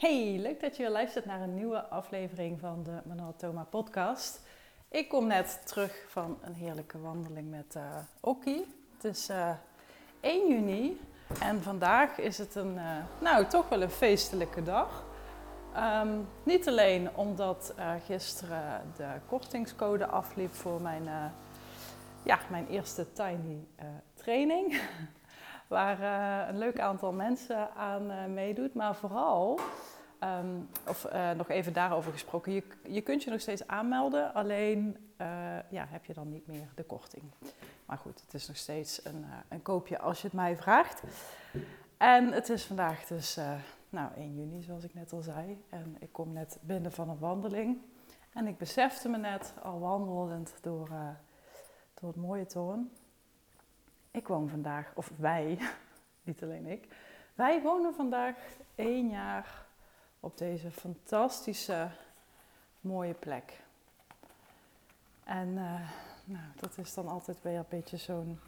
Hey, leuk dat je weer luistert naar een nieuwe aflevering van de Manuel Thoma podcast. Ik kom net terug van een heerlijke wandeling met uh, Okkie. Het is uh, 1 juni en vandaag is het een, uh, nou toch wel een feestelijke dag. Um, niet alleen omdat gisteren de kortingscode afliep voor mijn, ja, mijn eerste tiny training. Waar een leuk aantal mensen aan meedoet. Maar vooral, um, of nog even daarover gesproken, je, je kunt je nog steeds aanmelden. Alleen ja, heb je dan niet meer de korting. Maar goed, het is nog steeds een, een koopje als je het mij vraagt. En het is vandaag dus nou, 1 juni, zoals ik net al zei. En ik kom net binnen van een wandeling. En ik besefte me net, al wandelend door, uh, door het mooie toon. Ik woon vandaag, of wij, niet alleen ik. Wij wonen vandaag één jaar op deze fantastische, mooie plek. En uh, nou, dat is dan altijd weer een beetje zo'n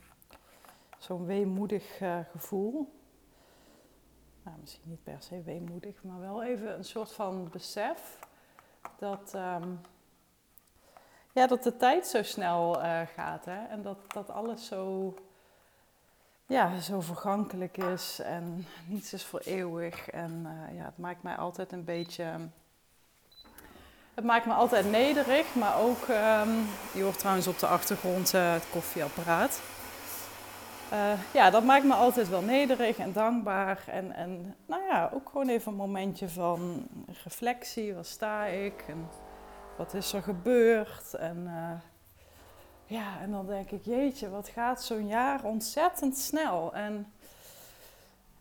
zo'n weemoedig uh, gevoel nou, misschien niet per se weemoedig, maar wel even een soort van besef dat, um, ja, dat de tijd zo snel uh, gaat hè? en dat, dat alles zo, ja, zo vergankelijk is en niets is voor eeuwig. En uh, ja, het maakt mij altijd een beetje. Het maakt me altijd nederig, maar ook, um, je hoort trouwens op de achtergrond uh, het koffieapparaat. Uh, ja, dat maakt me altijd wel nederig en dankbaar. En, en nou ja, ook gewoon even een momentje van reflectie. Waar sta ik? En wat is er gebeurd? En ja, en dan denk ik, jeetje, wat gaat zo'n jaar ontzettend snel. En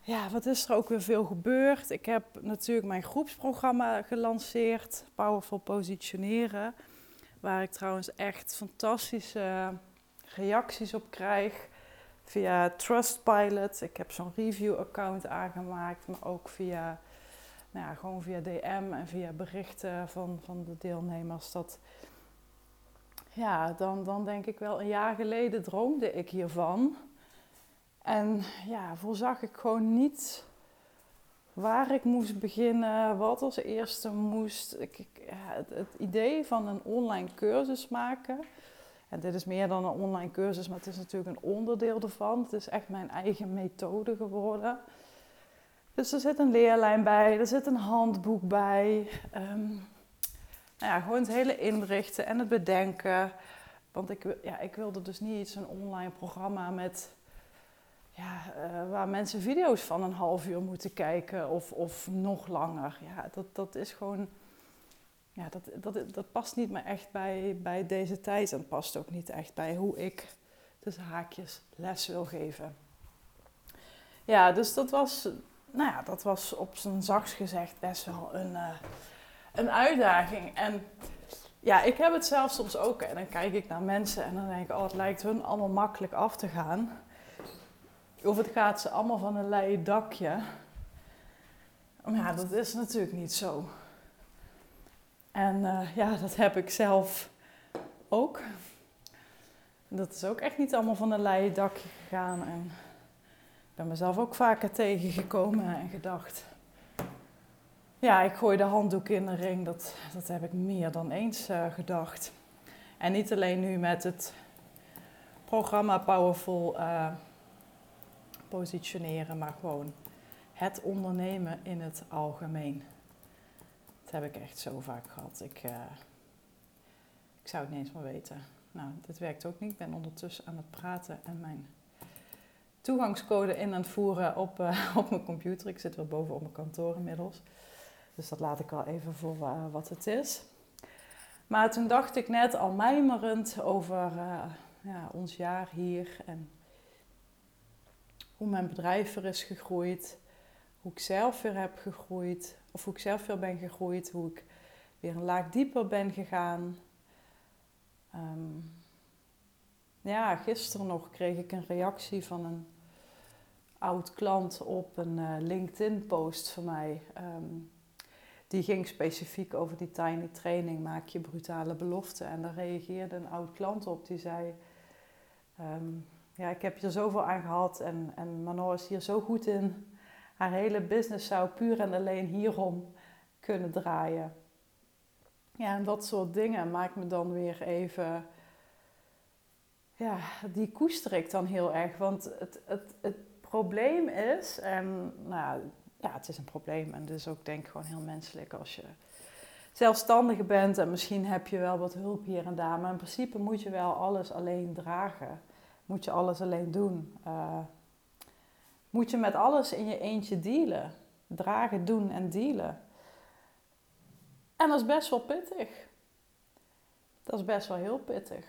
ja, wat is er ook weer veel gebeurd? Ik heb natuurlijk mijn groepsprogramma gelanceerd, Powerful Positioneren. Waar ik trouwens echt fantastische reacties op krijg via Trustpilot. Ik heb zo'n review-account aangemaakt, maar ook via, nou ja, gewoon via DM en via berichten van, van de deelnemers. Dat, ja, dan, dan denk ik wel, een jaar geleden droomde ik hiervan. En ja, voorzag ik gewoon niet waar ik moest beginnen, wat als eerste moest. Ik, het, het idee van een online cursus maken en dit is meer dan een online cursus, maar het is natuurlijk een onderdeel ervan. Het is echt mijn eigen methode geworden. Dus er zit een leerlijn bij, er zit een handboek bij. Um, nou ja, gewoon het hele inrichten en het bedenken. Want ik, ja, ik wilde dus niet zo'n online programma met, ja, uh, waar mensen video's van een half uur moeten kijken of, of nog langer. Ja, dat, dat is gewoon ja, dat, dat, dat past niet meer echt bij, bij deze tijd. En past ook niet echt bij hoe ik tussen haakjes les wil geven. Ja, dus dat was, nou ja, dat was op zijn zachts gezegd best wel een, uh, een uitdaging. En ja, ik heb het zelf soms ook. En dan kijk ik naar mensen en dan denk ik, oh, het lijkt hun allemaal makkelijk af te gaan. Of het gaat ze allemaal van een leien dakje. Maar ja, dat is natuurlijk niet zo. En uh, ja, dat heb ik zelf ook. Dat is ook echt niet allemaal van een leien dakje gegaan. En ik ben mezelf ook vaker tegengekomen en gedacht... Ja, ik gooi de handdoek in de ring. Dat, dat heb ik meer dan eens uh, gedacht. En niet alleen nu met het programma Powerful uh, positioneren, maar gewoon het ondernemen in het algemeen. Dat heb ik echt zo vaak gehad. Ik, uh, ik zou het niet eens meer weten. Nou, dit werkt ook niet. Ik ben ondertussen aan het praten en mijn toegangscode in aan het voeren op, op mijn computer. Ik zit weer boven op mijn kantoor inmiddels. Dus dat laat ik al even voor uh, wat het is. Maar toen dacht ik net al mijmerend over ja, ons jaar hier en hoe mijn bedrijf er is gegroeid hoe ik zelf weer heb gegroeid, of hoe ik zelf weer ben gegroeid, hoe ik weer een laag dieper ben gegaan. Um, ja, gisteren nog kreeg ik een reactie van een oud klant op een uh, LinkedIn-post van mij. Um, die ging specifiek over die tiny training, maak je brutale beloften. En daar reageerde een oud klant op die zei... Um, ja, ik heb hier zoveel aan gehad en, en is hier zo goed in haar hele business zou puur en alleen hierom kunnen draaien. Ja, en dat soort dingen maakt me dan weer even. Ja, die koester ik dan heel erg. Want het, het, het probleem is, en nou ja, het is een probleem en dus ook denk ik gewoon heel menselijk als je zelfstandige bent en misschien heb je wel wat hulp hier en daar, maar in principe moet je wel alles alleen dragen. Moet je alles alleen doen. Uh, moet je met alles in je eentje dealen. Dragen, doen en dealen. En dat is best wel pittig. Dat is best wel heel pittig.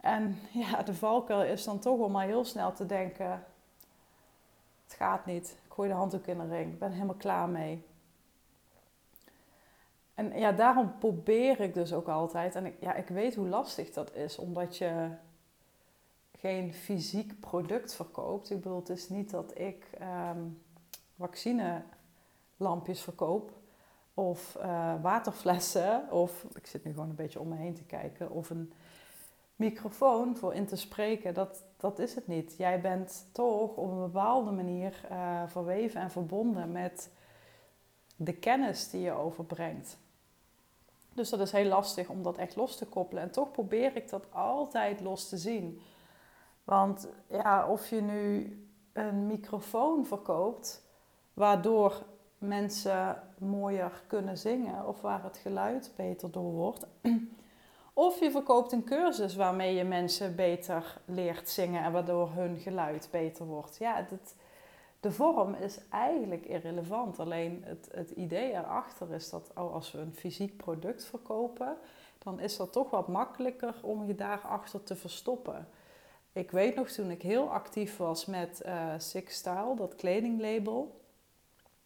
En ja, de valkuil is dan toch om maar heel snel te denken: het gaat niet. Gooi de handdoek in de ring. Ik ben helemaal klaar mee. En ja, daarom probeer ik dus ook altijd. En ik, ja, ik weet hoe lastig dat is, omdat je geen fysiek product verkoopt. Ik bedoel, het is niet dat ik um, vaccinelampjes verkoop of uh, waterflessen of ik zit nu gewoon een beetje om me heen te kijken of een microfoon voor in te spreken. Dat, dat is het niet. Jij bent toch op een bepaalde manier uh, verweven en verbonden met de kennis die je overbrengt. Dus dat is heel lastig om dat echt los te koppelen. En toch probeer ik dat altijd los te zien. Want ja, of je nu een microfoon verkoopt, waardoor mensen mooier kunnen zingen of waar het geluid beter door wordt. Of je verkoopt een cursus waarmee je mensen beter leert zingen en waardoor hun geluid beter wordt. Ja, het, de vorm is eigenlijk irrelevant. Alleen het, het idee erachter is dat als we een fysiek product verkopen, dan is dat toch wat makkelijker om je daarachter te verstoppen. Ik weet nog toen ik heel actief was met uh, Six Style, dat kledinglabel.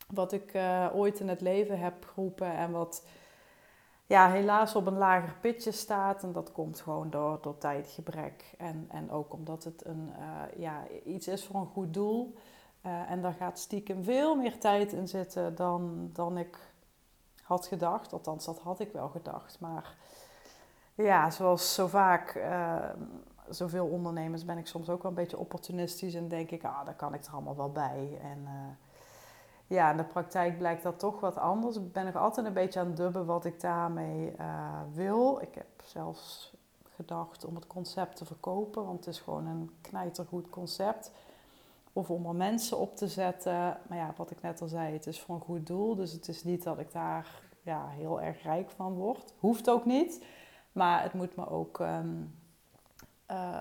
Wat ik uh, ooit in het leven heb geroepen en wat ja, helaas op een lager pitje staat. En dat komt gewoon door, door tijdgebrek. En, en ook omdat het een, uh, ja, iets is voor een goed doel. en daar gaat stiekem veel meer tijd in zitten dan, dan ik had gedacht. Althans, dat had ik wel gedacht. Maar ja, zoals zo vaak zoveel ondernemers ben ik soms ook wel een beetje opportunistisch en denk ik, ah, daar kan ik er allemaal wel bij. En uh, ja, in de praktijk blijkt dat toch wat anders. Ik ben nog altijd een beetje aan het dubben wat ik daarmee uh, wil. Ik heb zelfs gedacht om het concept te verkopen, want het is gewoon een knijtergoed concept. Of om er mensen op te zetten. Maar ja, wat ik net al zei, het is voor een goed doel. Dus het is niet dat ik daar ja, heel erg rijk van word. Hoeft ook niet. Maar het moet me ook um, uh,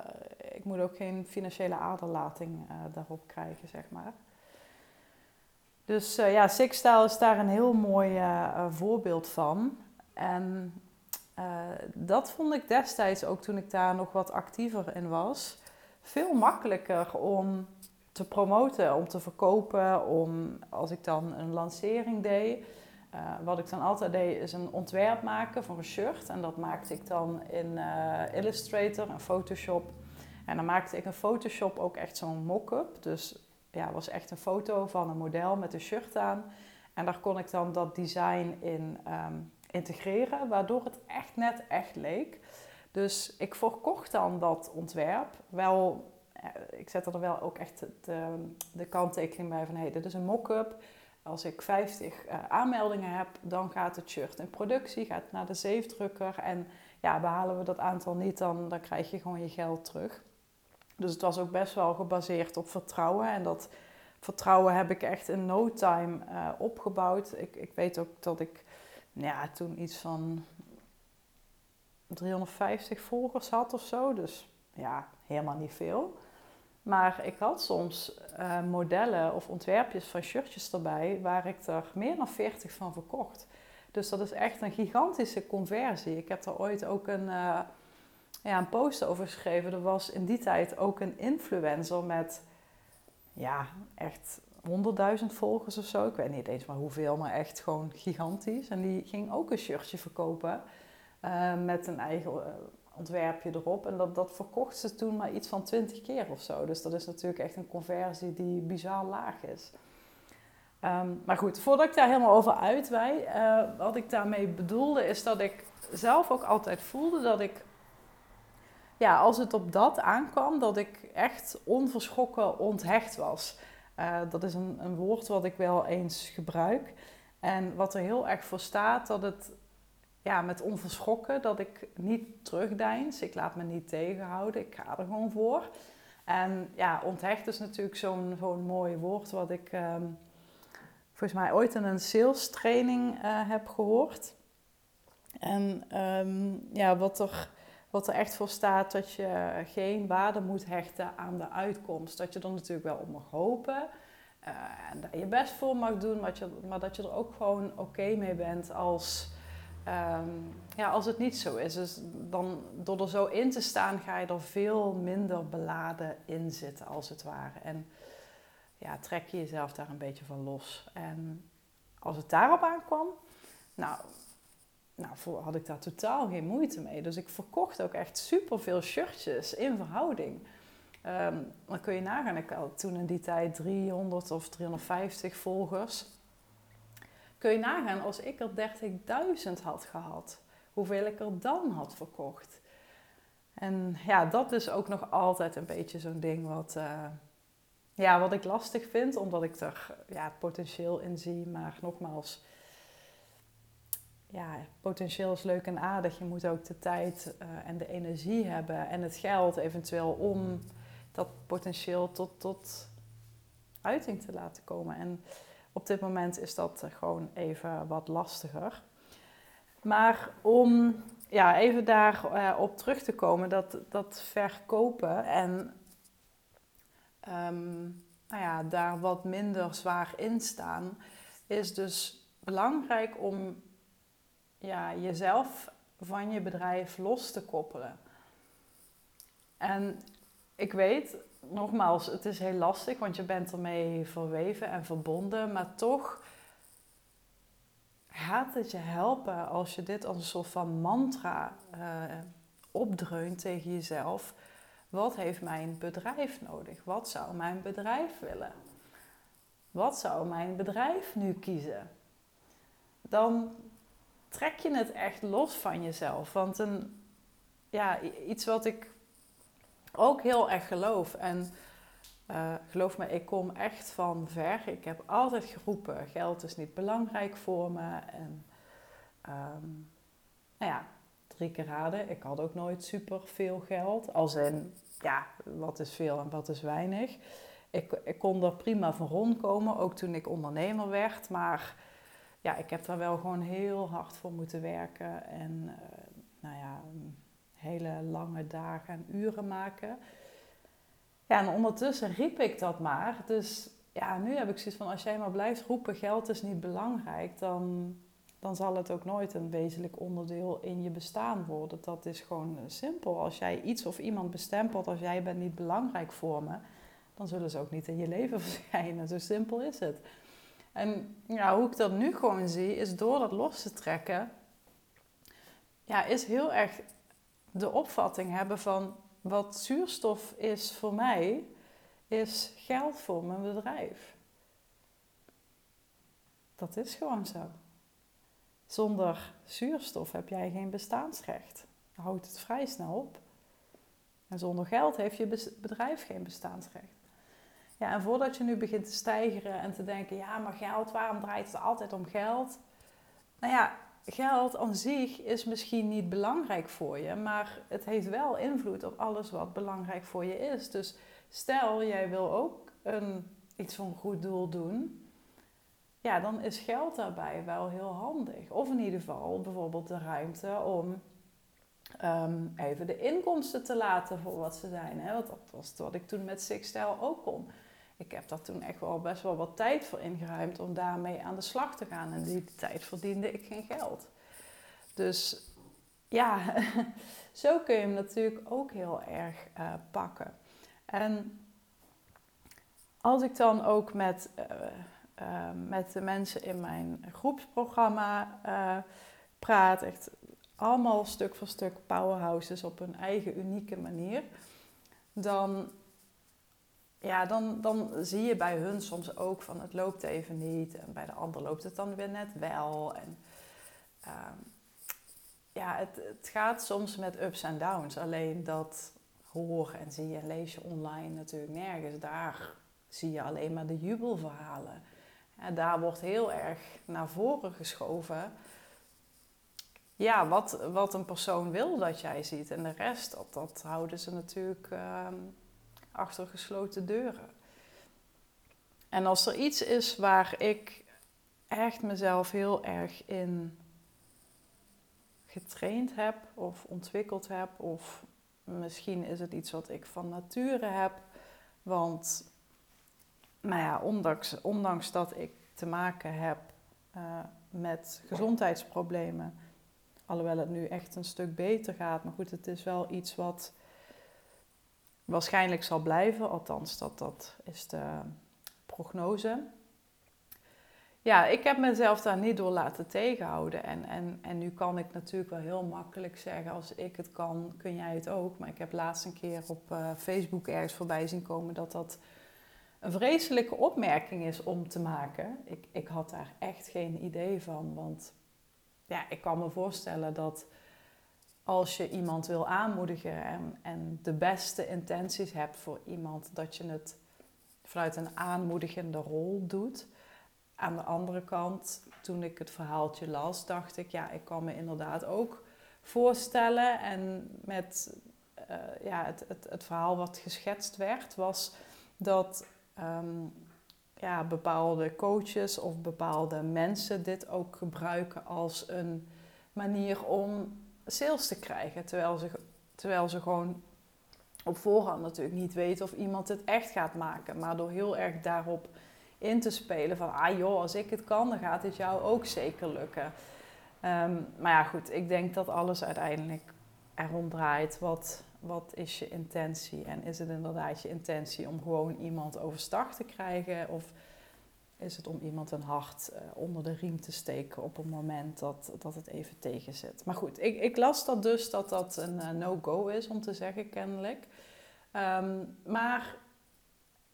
ik moet ook geen financiële aderlating uh, daarop krijgen, zeg maar. Dus uh, ja, Sixstyle is daar een heel mooi voorbeeld van. En dat vond ik destijds, ook toen ik daar nog wat actiever in was, veel makkelijker om te promoten, om te verkopen, om als ik dan een lancering deed wat ik dan altijd deed is een ontwerp maken voor een shirt. En dat maakte ik dan in Illustrator en Photoshop. En dan maakte ik in Photoshop ook echt zo'n mock-up. Dus ja, was echt een foto van een model met een shirt aan. En daar kon ik dan dat design in um, integreren, waardoor het echt net echt leek. Dus ik verkocht dan dat ontwerp. Wel, eh, ik zette er wel ook echt de, de kanttekening bij van... hé, hey, dit is een mock-up als ik 50 uh, eh, aanmeldingen heb, dan gaat het shirt in productie, gaat naar de zeefdrukker. En ja, behalen we dat aantal niet, dan, dan krijg je gewoon je geld terug. Dus het was ook best wel gebaseerd op vertrouwen. En dat vertrouwen heb ik echt in no time uh, opgebouwd. Ik, ik weet ook dat ik ja, toen iets van 350 volgers had of zo. Dus ja, helemaal niet veel. Maar ik had soms uh, modellen of ontwerpjes van shirtjes erbij waar ik er meer dan 40 van verkocht. Dus dat is echt een gigantische conversie. Ik heb er ooit ook een, uh, ja, een post over geschreven. Er was in die tijd ook een influencer met ja, echt 100.000 volgers of zo. Ik weet niet eens maar hoeveel, maar echt gewoon gigantisch. En die ging ook een shirtje verkopen uh, met een eigen ontwerpje erop. En dat, dat verkocht ze toen maar iets van 20 keer of zo. Dus dat is natuurlijk echt een conversie die bizar laag is. Ehm, maar goed, voordat ik daar helemaal over uitwij, uh, wat ik daarmee bedoelde is dat ik zelf ook altijd voelde dat ik, ja, als het op dat aankwam, dat ik echt onverschrokken onthecht was. Uh, dat is een, een woord wat ik wel eens gebruik. En wat er heel erg voor staat, dat het ja, met onverschrokken, dat ik niet terugdeins. Ik laat me niet tegenhouden, ik ga er gewoon voor. En ja, onthecht is natuurlijk zo'n zo'n mooi woord wat ik ehm, volgens mij ooit in een sales training uh, heb gehoord. En um, ja, wat er, wat er echt voor staat, dat je geen waarde moet hechten aan de uitkomst. Dat je er natuurlijk wel op mag hopen. Uh, en dat je best voor mag doen, maar, dat je er ook gewoon oké mee bent als, um, ja, als het niet zo is. Dus dan, door er zo in te staan, ga je er veel minder beladen in zitten, als het ware. En ja, trek je jezelf daar een beetje van los. En als het daarop aankwam, nou, nou, had ik daar totaal geen moeite mee. Dus ik verkocht ook echt superveel shirtjes in verhouding. Um, dan kun je nagaan, ik had toen in die tijd 300 of 350 volgers. Kun je nagaan, als ik er 30.000 had gehad, hoeveel ik er dan had verkocht. En ja, dat is ook nog altijd een beetje zo'n ding wat, uh, ja, wat ik lastig vind, omdat ik er ja, het potentieel in zie. Maar nogmaals, ja, potentieel is leuk en aardig. Je moet ook de tijd uh, en de energie hebben en het geld eventueel om dat potentieel tot, tot uiting te laten komen. En op dit moment is dat gewoon even wat lastiger. Maar om ja, even daarop uh, op terug te komen, dat, dat verkopen en um, nou ja, daar wat minder zwaar in staan, is dus belangrijk om ja, jezelf van je bedrijf los te koppelen. En ik weet, nogmaals, het is heel lastig, want je bent ermee verweven en verbonden, maar toch gaat het je helpen als je dit als een soort van mantra uh, opdreunt tegen jezelf. Wat heeft mijn bedrijf nodig? Wat zou mijn bedrijf willen? Wat zou mijn bedrijf nu kiezen? Dan trek je het echt los van jezelf. Want een, ja, iets wat ik ook heel erg geloof. En uh, geloof me, ik kom echt van ver. Ik heb altijd geroepen: geld is niet belangrijk voor me. En um, nou ja, drie keer raden. Ik had ook nooit super veel geld. Als in, ja, wat is veel en wat is weinig. Ik, ik kon er prima van rondkomen, ook toen ik ondernemer werd. Maar ja, ik heb daar wel gewoon heel hard voor moeten werken. En uh, nou ja, hele lange dagen en uren maken. Ja, en ondertussen riep ik dat maar. Dus ja, nu heb ik zoiets van, als jij maar blijft roepen, geld is niet belangrijk, dan, dan zal het ook nooit een wezenlijk onderdeel in je bestaan worden. Dat is gewoon simpel. Als jij iets of iemand bestempelt als jij bent niet belangrijk voor me, dan zullen ze ook niet in je leven verschijnen. Zo simpel is het. En ja, hoe ik dat nu gewoon zie, is door dat los te trekken, ja, is heel erg de opvatting hebben van wat zuurstof is voor mij, is geld voor mijn bedrijf. Dat is gewoon zo. Zonder zuurstof heb jij geen bestaansrecht. Dan houdt het vrij snel op. En zonder geld heeft je bedrijf geen bestaansrecht. Ja, en voordat je nu begint te stijgeren en te denken, ja, maar geld, waarom draait het altijd om geld? Nou ja, geld aan zich is misschien niet belangrijk voor je, maar het heeft wel invloed op alles wat belangrijk voor je is. Dus stel, jij wil ook een, iets van een goed doel doen, ja, dan is geld daarbij wel heel handig. Of in ieder geval bijvoorbeeld de ruimte om um, even de inkomsten te laten voor wat ze zijn. Hè? Want dat was wat ik toen met Sixstyle ook kon ik heb daar toen echt wel best wel wat tijd voor ingeruimd om daarmee aan de slag te gaan. En die tijd verdiende ik geen geld. Dus ja, zo kun je hem natuurlijk ook heel erg uh, pakken. En als ik dan ook met, uh, uh, met de mensen in mijn groepsprogramma praat, echt allemaal stuk voor stuk powerhouses op hun eigen unieke manier, dan ja, dan, dan zie je bij hun soms ook van het loopt even niet. En bij de ander loopt het dan weer net wel. En uh, ja, het, het gaat soms met ups en downs. Alleen dat hoor en zie en lees je online natuurlijk nergens. Daar zie je alleen maar de jubelverhalen. En daar wordt heel erg naar voren geschoven. Ja, wat, wat een persoon wil dat jij ziet. En de rest, dat, dat houden ze natuurlijk ehm, achter gesloten deuren. En als er iets is waar ik echt mezelf heel erg in getraind heb of ontwikkeld heb, of misschien is het iets wat ik van nature heb. Want, nou ja, ondanks, ondanks dat ik te maken heb uh, met gezondheidsproblemen, alhoewel het nu echt een stuk beter gaat, maar goed, het is wel iets wat waarschijnlijk zal blijven, althans, dat, dat is de prognose. Ja, ik heb mezelf daar niet door laten tegenhouden. En, en, en nu kan ik natuurlijk wel heel makkelijk zeggen, als ik het kan, kun jij het ook. Maar ik heb laatst een keer op uh, Facebook ergens voorbij zien komen dat dat een vreselijke opmerking is om te maken. Ik, ik had daar echt geen idee van. Want ja, ik kan me voorstellen dat als je iemand wil aanmoedigen en, en de beste intenties hebt voor iemand, dat je het vanuit een aanmoedigende rol doet. Aan de andere kant, toen ik het verhaaltje las, dacht ik, ja, ik kan me inderdaad ook voorstellen. En met uh, ja, het, het, het, verhaal wat geschetst werd, was dat um, ja, bepaalde coaches of bepaalde mensen dit ook gebruiken als een manier om sales te krijgen. Terwijl ze, terwijl ze gewoon op voorhand natuurlijk niet weten of iemand het echt gaat maken. Maar door heel erg daarop in te spelen van, ah joh, als ik het kan, dan gaat het jou ook zeker lukken. Um, maar ja, goed, ik denk dat alles uiteindelijk erom draait. Wat, wat is je intentie? En is het inderdaad je intentie om gewoon iemand overstag te krijgen? Of is het om iemand een hart uh, onder de riem te steken op een moment dat, dat het even tegen zit? Maar goed, ik, ik las dat dus dat dat een uh, no-go is om te zeggen, kennelijk. Um, maar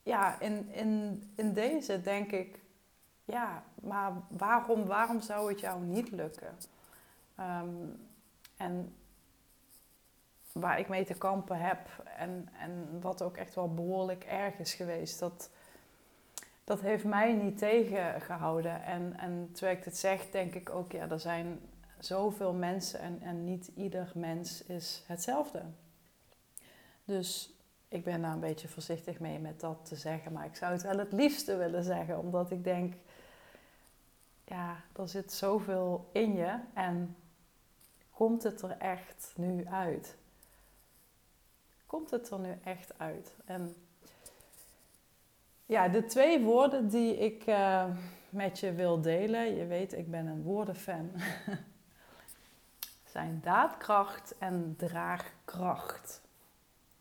ja, in, in, in deze denk ik, ja, maar waarom, waarom zou het jou niet lukken? Um, en waar ik mee te kampen heb en, en wat ook echt wel behoorlijk erg is geweest, dat, dat heeft mij niet tegengehouden. En, en terwijl ik het zeg, denk ik ook, ja, er zijn zoveel mensen en, en niet ieder mens is hetzelfde. Dus ik ben daar een beetje voorzichtig mee met dat te zeggen, maar ik zou het wel het liefste willen zeggen, omdat ik denk, ja, er zit zoveel in je en komt het er echt nu uit? Komt het er nu echt uit? En ja, de twee woorden die ik uh, met je wil delen, je weet, ik ben een woordenfan, zijn daadkracht en draagkracht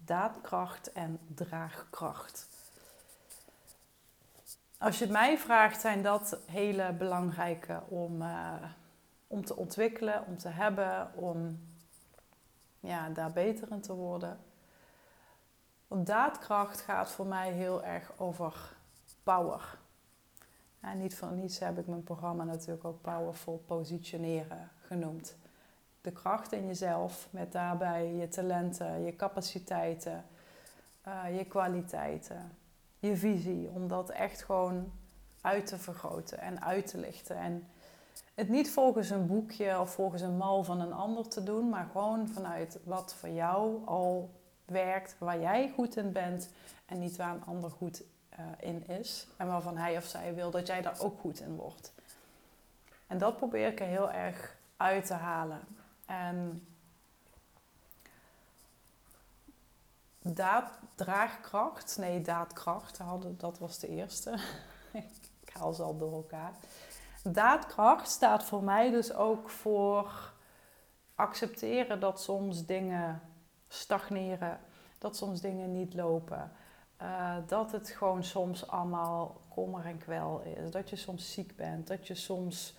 daadkracht en draagkracht. Als je het mij vraagt, zijn dat hele belangrijke om, uh, om te ontwikkelen, om te hebben, om ja, daar beter in te worden. Want daadkracht gaat voor mij heel erg over power. En niet voor niets heb ik mijn programma natuurlijk ook Powerful Positioneren genoemd de kracht in jezelf, met daarbij je talenten, je capaciteiten, uh, je kwaliteiten, je visie, om dat echt gewoon uit te vergroten en uit te lichten. En het niet volgens een boekje of volgens een mal van een ander te doen, maar gewoon vanuit wat voor jou al werkt, waar jij goed in bent en niet waar een ander goed uh, in is en waarvan hij of zij wil dat jij daar ook goed in wordt. En dat probeer ik er heel erg uit te halen. En daad, draagkracht, nee, daadkracht, dat was de eerste. ik haal ze al door elkaar. Daadkracht staat voor mij dus ook voor accepteren dat soms dingen stagneren, dat soms dingen niet lopen. Uh, dat het gewoon soms allemaal kommer en kwel is. Dat je soms ziek bent, dat je soms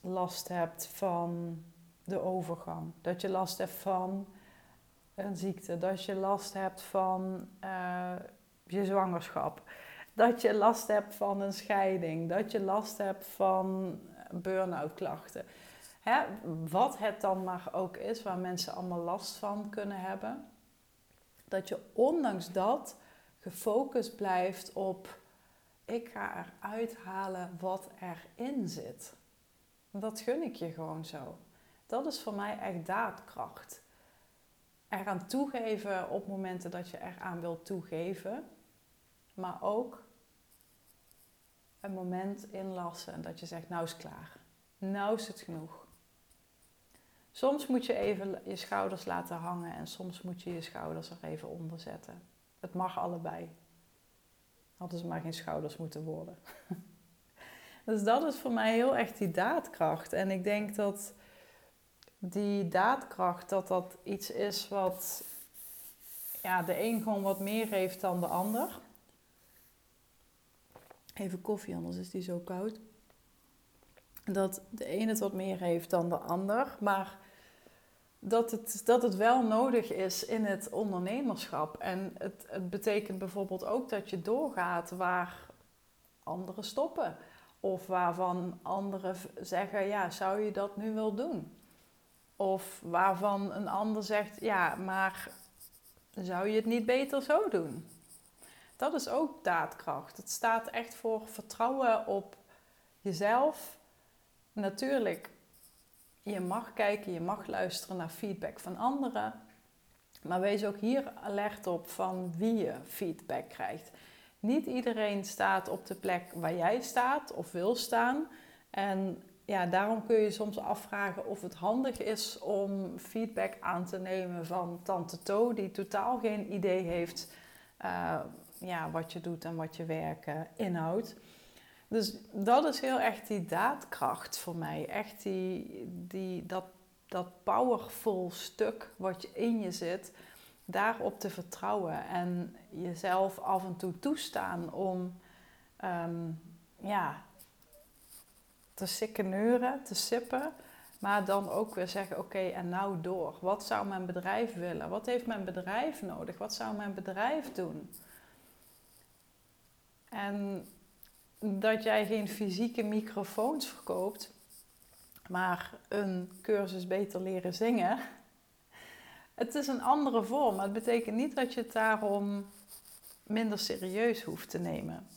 last hebt van de overgang. Dat je last hebt van een ziekte. Dat je last hebt van uh, je zwangerschap. Dat je last hebt van een scheiding. Dat je last hebt van burn-out klachten. Wat het dan maar ook is, waar mensen allemaal last van kunnen hebben. Dat je ondanks dat gefocust blijft op ik ga eruit halen wat erin zit. Dat gun ik je gewoon zo. Dat is voor mij echt daadkracht. Eraan toegeven op momenten dat je eraan wilt toegeven. Maar ook een moment inlassen dat je zegt, nou is klaar. Nou is het genoeg. Soms moet je even je schouders laten hangen en soms moet je je schouders er even onder zetten. Het mag allebei. Hadden ze maar geen schouders moeten worden. dus dat is voor mij heel echt die daadkracht. En ik denk dat die daadkracht, dat dat iets is wat ja, de een gewoon wat meer heeft dan de ander. Even koffie, anders is die zo koud. Dat de een het wat meer heeft dan de ander. Maar dat het, dat het wel nodig is in het ondernemerschap. En het, het betekent bijvoorbeeld ook dat je doorgaat waar anderen stoppen. Of waarvan anderen zeggen, ja, zou je dat nu wel doen? Of waarvan een ander zegt, ja, maar zou je het niet beter zo doen? Dat is ook daadkracht. Het staat echt voor vertrouwen op jezelf. Natuurlijk je mag kijken, je mag luisteren naar feedback van anderen. Maar wees ook hier alert op van wie je feedback krijgt. Niet iedereen staat op de plek waar jij staat of wil staan. En ja, daarom kun je soms afvragen of het handig is om feedback aan te nemen van tante To, die totaal geen idee heeft uh, ja, wat je doet en wat je werk inhoudt. Dus dat is heel echt die daadkracht voor mij. Echt die, die, dat, dat powerful stuk wat je in je zit, daarop te vertrouwen. En jezelf af en toe toestaan om ehm, ja, te sikkeneuren, te sippen. Maar dan ook weer zeggen, oké, en nou door. Wat zou mijn bedrijf willen? Wat heeft mijn bedrijf nodig? Wat zou mijn bedrijf doen? En dat jij geen fysieke microfoons verkoopt, maar een cursus beter leren zingen. Het is een andere vorm, maar het betekent niet dat je het daarom minder serieus hoeft te nemen.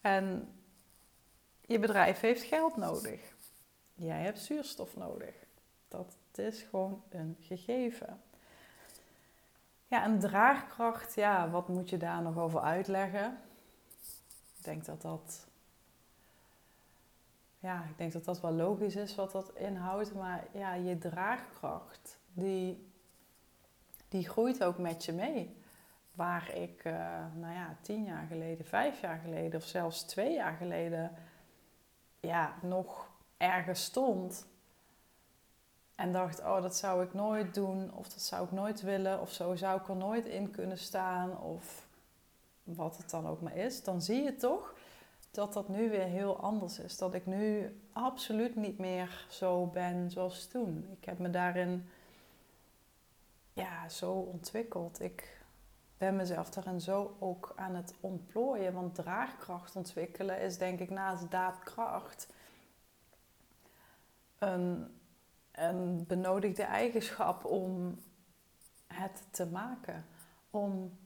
En je bedrijf heeft geld nodig. Jij hebt zuurstof nodig. Dat is gewoon een gegeven. Ja, een draagkracht, ja, wat moet je daar nog over uitleggen? Denk dat dat. Ja, ik denk dat dat wel logisch is wat dat inhoudt. Maar ja, je draagkracht, die, die groeit ook met je mee. Waar ik, uh, nou ja, tien jaar geleden, vijf jaar geleden of zelfs twee jaar geleden, ja, nog ergens stond. En dacht, oh, dat zou ik nooit doen, of dat zou ik nooit willen, of zo zou ik er nooit in kunnen staan, of wat het dan ook maar is, dan zie je toch dat dat nu weer heel anders is. Dat ik nu absoluut niet meer zo ben zoals toen. Ik heb me daarin ja, zo ontwikkeld. Ik ben mezelf daarin zo ook aan het ontplooien. Want draagkracht ontwikkelen is denk ik naast daadkracht een, een benodigde eigenschap om het te maken. Om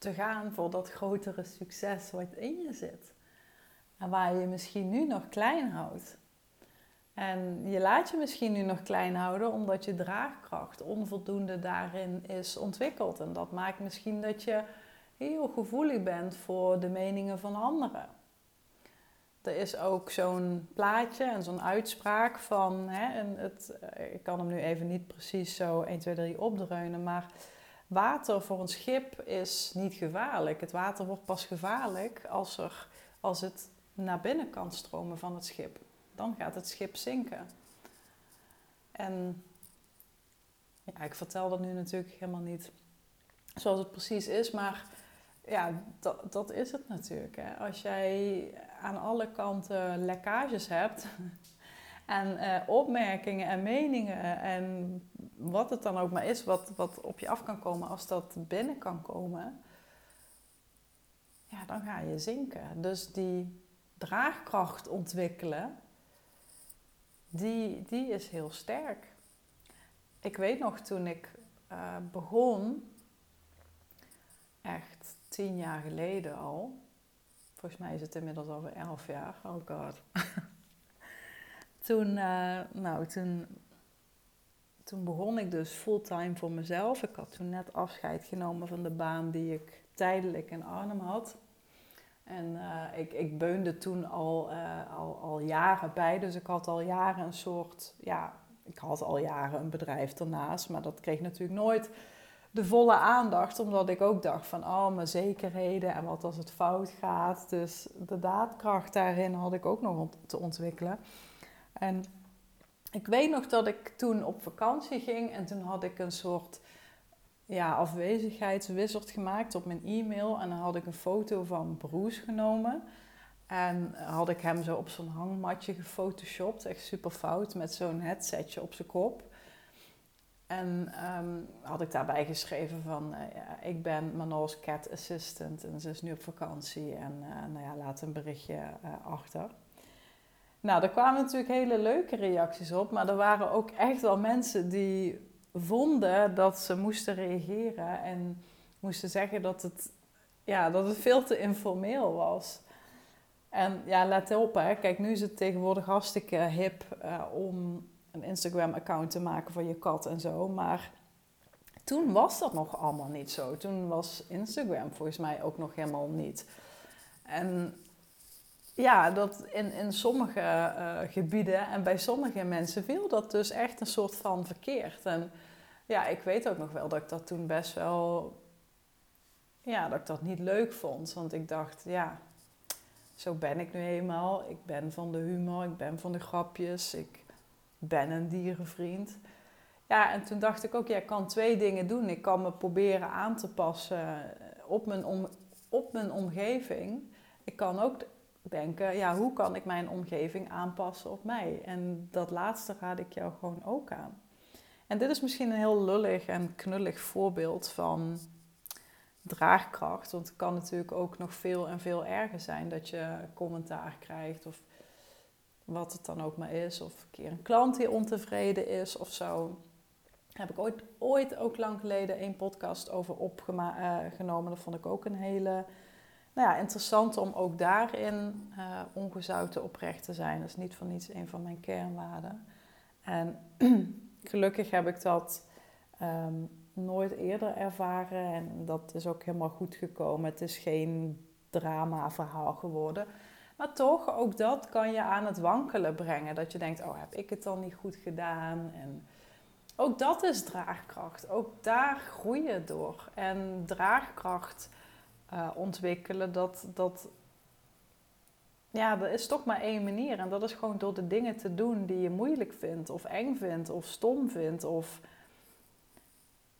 te gaan voor dat grotere succes wat in je zit. En waar je je misschien nu nog klein houdt. En je laat je misschien nu nog klein houden omdat je draagkracht onvoldoende daarin is ontwikkeld. En dat maakt misschien dat je heel gevoelig bent voor de meningen van anderen. Er is ook zo'n plaatje en zo'n uitspraak van, hè, het, eh, ik kan hem nu even niet precies zo 1, 2, 3 opdreunen, maar water voor een schip is niet gevaarlijk. Het water wordt pas gevaarlijk als, er, als het naar binnen kan stromen van het schip. Dan gaat het schip zinken. En ja, ik vertel dat nu natuurlijk helemaal niet zoals het precies is, maar ja, dat, dat is het natuurlijk. Hè. Als jij aan alle kanten lekkages hebt, en uh, opmerkingen en meningen en wat het dan ook maar is wat, wat op je af kan komen als dat binnen kan komen, ja, dan ga je zinken. Dus die draagkracht ontwikkelen, die, die is heel sterk. Ik weet nog toen ik uh, begon, echt tien jaar geleden al, volgens mij is het inmiddels alweer elf jaar. Oh god. toen, uh, nou, toen, toen begon ik dus fulltime voor mezelf. Ik had toen net afscheid genomen van de baan die ik tijdelijk in Arnhem had. En uh, ik, ik beunde toen al, uh, al, al jaren bij. Dus ik had al jaren een soort, ja, ik had al jaren een bedrijf ernaast. Maar dat kreeg natuurlijk nooit de volle aandacht. Omdat ik ook dacht van, oh, mijn zekerheden en wat als het fout gaat. Dus de daadkracht daarin had ik ook nog te ontwikkelen. En ik weet nog dat ik toen op vakantie ging en toen had ik een soort ja, afwezigheidswizard gemaakt op mijn e-mail. En dan had ik een foto van Bruce genomen. En had ik hem zo op zo'n hangmatje gefotoshopt, echt super fout, met zo'n headsetje op zijn kop. En um, had ik daarbij geschreven van, uh, ja, ik ben Manol's cat assistant en ze is nu op vakantie en uh, nou ja, laat een berichtje uh, achter. Nou, er kwamen natuurlijk hele leuke reacties op, maar er waren ook echt wel mensen die vonden dat ze moesten reageren en moesten zeggen dat het, ja, dat het veel te informeel was. En ja, let op, hè. kijk, nu is het tegenwoordig hartstikke hip uh, om een Instagram-account te maken voor je kat en zo. Maar toen was dat nog allemaal niet zo. Toen was Instagram volgens mij ook nog helemaal niet. En ja, dat in, in sommige uh, gebieden en bij sommige mensen viel dat dus echt een soort van verkeerd. En ja, ik weet ook nog wel dat ik dat toen best wel, ja, dat ik dat niet leuk vond. Want ik dacht, ja, zo ben ik nu eenmaal. Ik ben van de humor, ik ben van de grapjes, ik ben een dierenvriend. Ja, en toen dacht ik ook, ja, ik kan twee dingen doen. Ik kan me proberen aan te passen op mijn, om, op mijn omgeving. Ik kan ook denken, ja, hoe kan ik mijn omgeving aanpassen op mij? En dat laatste raad ik jou gewoon ook aan. En dit is misschien een heel lullig en knullig voorbeeld van draagkracht. Want het kan natuurlijk ook nog veel en veel erger zijn dat je commentaar krijgt of wat het dan ook maar is. Of een keer een klant die ontevreden is of zo. Heb ik ooit, ooit ook lang geleden een podcast over opgenomen. Uh, dat vond ik ook een hele nou ja, interessant om ook daarin uh, ongezouten oprecht te zijn. Dat is niet voor niets een van mijn kernwaarden. En gelukkig heb ik dat um, nooit eerder ervaren en dat is ook helemaal goed gekomen. Het is geen drama-verhaal geworden. Maar toch, ook dat kan je aan het wankelen brengen. Dat je denkt, oh, heb ik het dan niet goed gedaan? En ook dat is draagkracht. Ook daar groei je door. En draagkracht uh, ontwikkelen, dat, dat, ja, dat is toch maar één manier. En dat is gewoon door de dingen te doen die je moeilijk vindt, of eng vindt, of stom vindt, of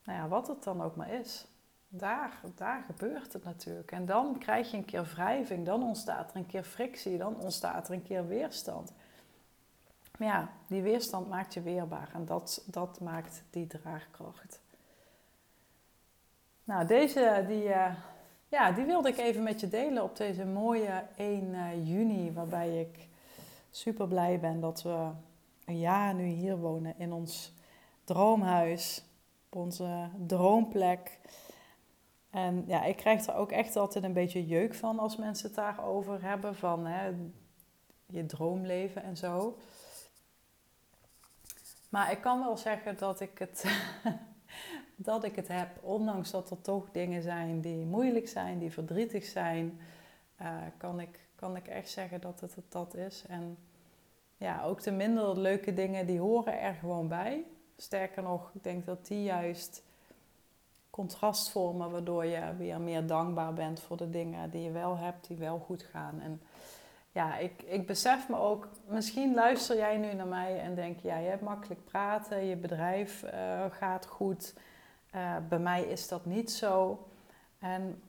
nou ja, wat het dan ook maar is. Daar, daar gebeurt het natuurlijk. En dan krijg je een keer wrijving, dan ontstaat er een keer frictie, dan ontstaat er een keer weerstand. Maar ja, die weerstand maakt je weerbaar en dat, dat maakt die draagkracht. Nou, deze die, uh, ja, die wilde ik even met je delen op deze mooie 1 uh, juni, waarbij ik super blij ben dat we een jaar nu hier wonen in ons droomhuis, op onze droomplek. En ja, ik krijg er ook echt altijd een beetje jeuk van als mensen het daarover hebben, van hè, je droomleven en zo. Maar ik kan wel zeggen dat ik het dat ik het heb, ondanks dat er toch dingen zijn die moeilijk zijn, die verdrietig zijn, uh, kan, ik, kan ik echt zeggen dat het, dat is. En ja, ook de minder leuke dingen, die horen er gewoon bij. Sterker nog, ik denk dat die juist contrast vormen, waardoor je weer meer dankbaar bent voor de dingen die je wel hebt, die wel goed gaan. En ja, ik, ik besef me ook, misschien luister jij nu naar mij en denk, ja, je hebt makkelijk praten, je bedrijf uh, gaat goed. Uh, bij mij is dat niet zo. En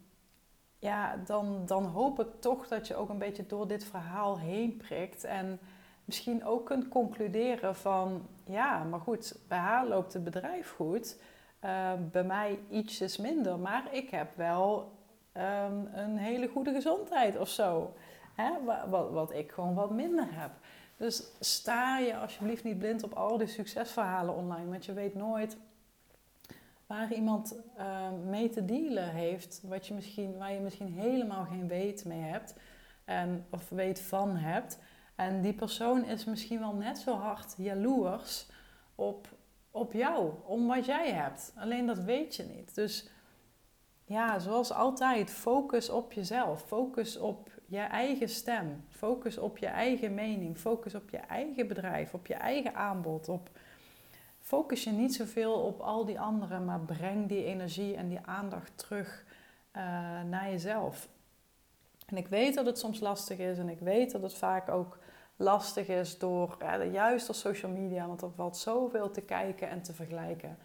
ja, dan, dan hoop ik toch dat je ook een beetje door dit verhaal heen prikt. En misschien ook kunt concluderen van, ja, maar goed, bij haar loopt het bedrijf goed. Uh, bij mij ietsjes minder, maar ik heb wel um, een hele goede gezondheid of zo. Hè? Wat, wat ik gewoon wat minder heb. Dus sta je alsjeblieft niet blind op al die succesverhalen online, want je weet nooit waar iemand uh, mee te dealen heeft, wat je misschien, waar je misschien helemaal geen weet mee hebt. en, of weet van hebt. En die persoon is misschien wel net zo hard jaloers op, op jou, om wat jij hebt. Alleen dat weet je niet. Dus ja, zoals altijd, focus op jezelf. Focus op je eigen stem. Focus op je eigen mening. Focus op je eigen bedrijf, op je eigen aanbod. Op, focus je niet zoveel op al die anderen, maar breng die energie en die aandacht terug uh, naar jezelf. En ik weet dat het soms lastig is en ik weet dat het vaak ook lastig is door ja, juist op social media, want er valt zoveel te kijken en te vergelijken.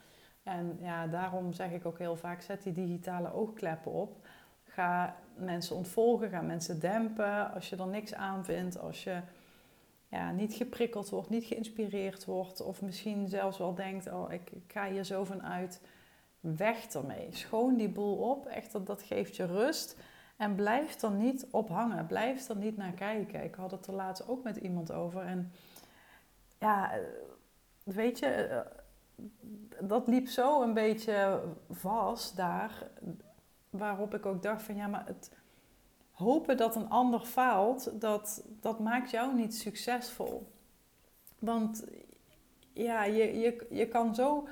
En ja, daarom zeg ik ook heel vaak: zet die digitale oogkleppen op. Ga mensen ontvolgen, ga mensen dempen als je er niks aan vindt, als je ja, niet geprikkeld wordt, niet geïnspireerd wordt, of misschien zelfs wel denkt: oh, ik, ik ga hier zo van uit. Weg ermee. Schoon die boel op. Echt, dat, dat geeft je rust. En blijf er niet op hangen. Blijf er niet naar kijken. Ik had het er laatst ook met iemand over. En ja, weet je, eh, dat liep zo een beetje vast daar. Waarop ik ook dacht van ja, maar het hopen dat een ander faalt, dat, dat maakt jou niet succesvol. Want ja, je, je, je kan zo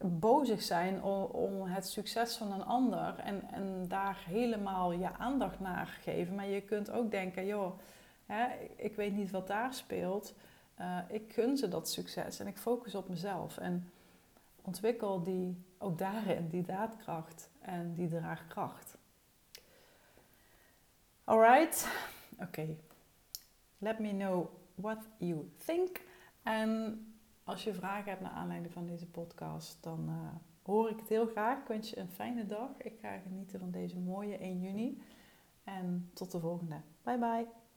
bozig zijn om, om, het succes van een ander en, en daar helemaal je aandacht naar geven. Maar je kunt ook denken, joh, hè, ik weet niet wat daar speelt. Uh, ik gun ze dat succes en ik focus op mezelf. En ontwikkel die, ook daarin die daadkracht en die draagkracht. Alright, oké. Let me know what you think. En als je vragen hebt naar aanleiding van deze podcast, dan uh, hoor ik het heel graag. Ik wens je een fijne dag. Ik ga genieten van deze mooie 1 juni. En tot de volgende. Bye bye.